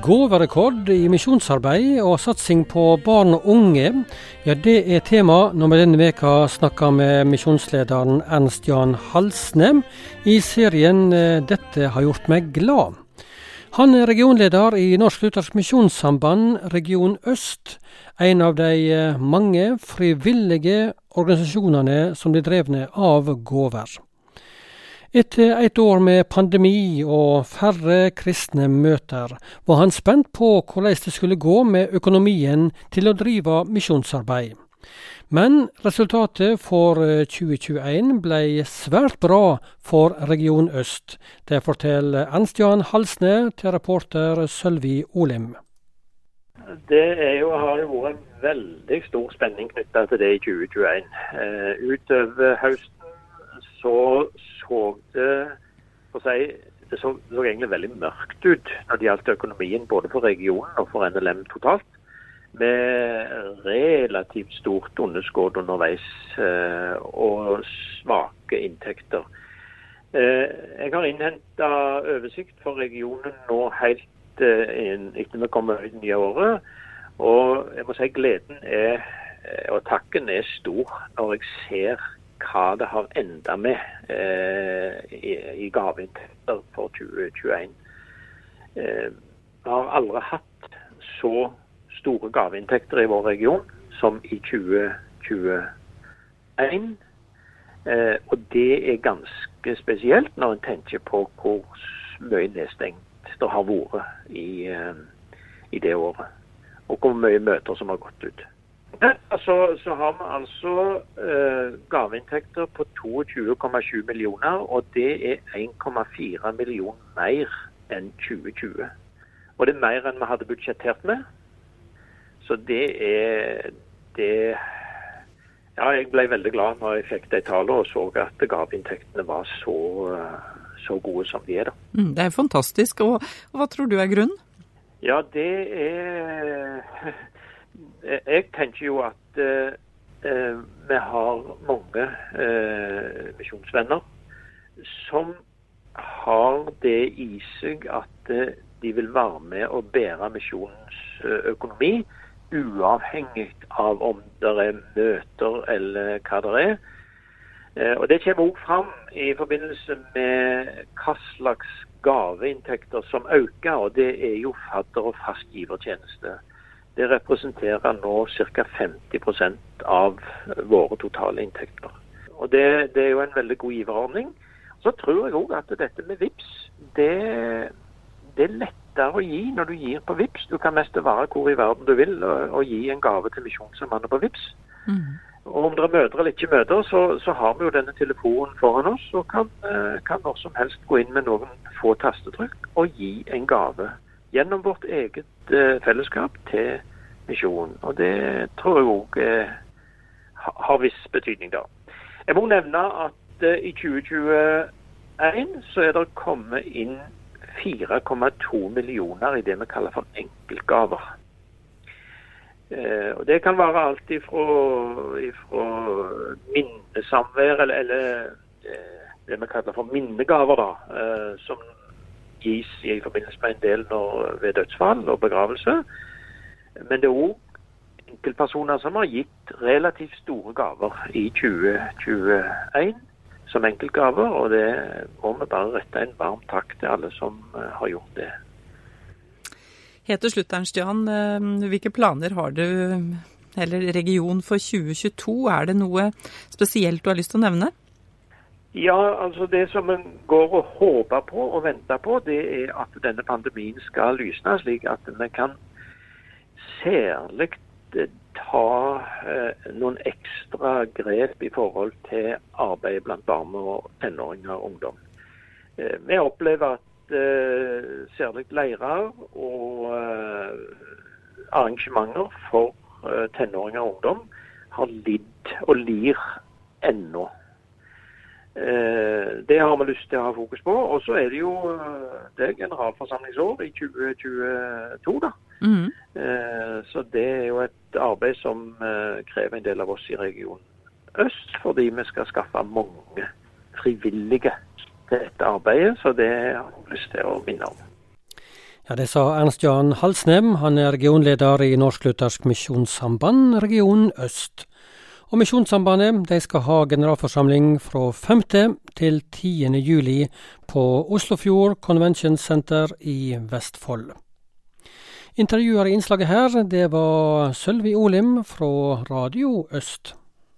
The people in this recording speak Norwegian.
Gåverekord i misjonsarbeid og satsing på barn og unge, ja det er tema når vi denne veka snakker med misjonslederen Ernst Jan Halsne i serien eh, 'Dette har gjort meg glad'. Han er regionleder i Norsk Luthersk Misjonssamband region øst, en av de eh, mange frivillige organisasjonene som blir drevne av gåver. Etter et år med pandemi og færre kristne møter, var han spent på hvordan det skulle gå med økonomien til å drive misjonsarbeid. Men resultatet for 2021 ble svært bra for Region øst. Det forteller Ernst-Jan Halsne til reporter Sølvi Olim. Det jo, har jo vært veldig stor spenning knytta til det i 2021. Uh, utover høsten så så det for seg, det så, så, egentlig veldig mørkt ut når det gjaldt økonomien både for regionen og for NLM totalt. Med relativt stort underskudd underveis eh, og svake inntekter. Eh, jeg har innhenta oversikt for regionen nå helt eh, etter vi kommer ut nye året. Og jeg må si gleden er, og takken er stor når jeg ser hva det har enda med eh, i, i gaveinntekter for 2021. Eh, vi har aldri hatt så store gaveinntekter i vår region som i 2021. Eh, og det er ganske spesielt når en tenker på hvor mye nedstengt det har vært i, eh, i det året. Og hvor mye møter som har gått ut. Så, så, har vi altså eh, gaveinntekter på 22,7 millioner, og det er 1,4 millioner mer enn 2020. Og det er mer enn vi hadde budsjettert med. Så det er det Ja, jeg ble veldig glad når jeg fikk de tallene og så at gaveinntektene var så, så, gode som de er. da. Mm, det er fantastisk. Og, og hva tror du er grunnen? Ja, det er jeg tenker jo at eh, eh, vi har mange eh, misjonsvenner som har det i seg at eh, de vil være med og bære misjonens eh, økonomi, uavhengig av om det er møter eller hva det er. Eh, og Det kommer også fram i forbindelse med hva slags gaveinntekter som øker, og det er jo fadder- og fastgivertjeneste det representerer nå ca. 50% av våre totale inntekter. Og det, det, er jo en veldig god giverordning. Så tror jeg òg at dette med VIPS, det, det, er lettere å gi når du gir på VIPS. Du kan mest være hvor i verden du vil og, og gi en gave til Misjonssambandet på VIPS. Mm. Og om det er møter eller ikke møter, så, så, har vi jo denne telefonen foran oss og kan, eh, kan når som helst gå inn med noen få tastetrykk og gi en gave gjennom vårt eget eh, fellesskap til misjonen. Og det tror jeg òg eh, har viss betydning, da. Jeg må nevne at eh, i 2021 så er det kommet inn 4,2 millioner i det vi kaller for enkeltgaver. Og Det kan være alt ifra, ifra minnesamvær eller, eller det vi kaller for minnegaver, da, som gis i forbindelse med en del når, ved dødsfall og begravelse. Men det er òg enkeltpersoner som har gitt relativt store gaver i 2021 som enkeltgaver. Og det må vi bare rette en varm takk til alle som eh, har gjort det. Helt til slutt, Ernst Jan. Eh, hvilke planer har du, eller region for 2022? Er det noe spesielt du har lyst til å nevne? Ja, altså Det som en går og håper på og venter på, det er at denne pandemien skal lysne, slik at vi kan særlig eh, ta eh, noen ekstra grep i forhold til arbeid blant barn og tenåringer og ungdom. Eh, vi opplever at eh, særlig leirer og eh, arrangementer for eh, tenåringer og ungdom har lidd og lir ennå. Det har vi lyst til å ha fokus på. Og så er det jo det er generalforsamlingsår i 2022, da. Mm. Så det er jo et arbeid som eh, krever en del av oss i region øst, fordi vi skal skaffe mange frivillige til dette arbeidet. Så det har jeg lyst til å minne om. Ja, Det sa Ernst Jan Halsnem. Han er regionleder i Norsk-Luthersk Misjonssamband, region øst. Og Misjonssambandet de skal ha generalforsamling fra 5. til 10. juli på Oslofjord Convention Center i Vestfold. Intervjuer i innslaget her, det var Sølvi Olim fra Radio Øst.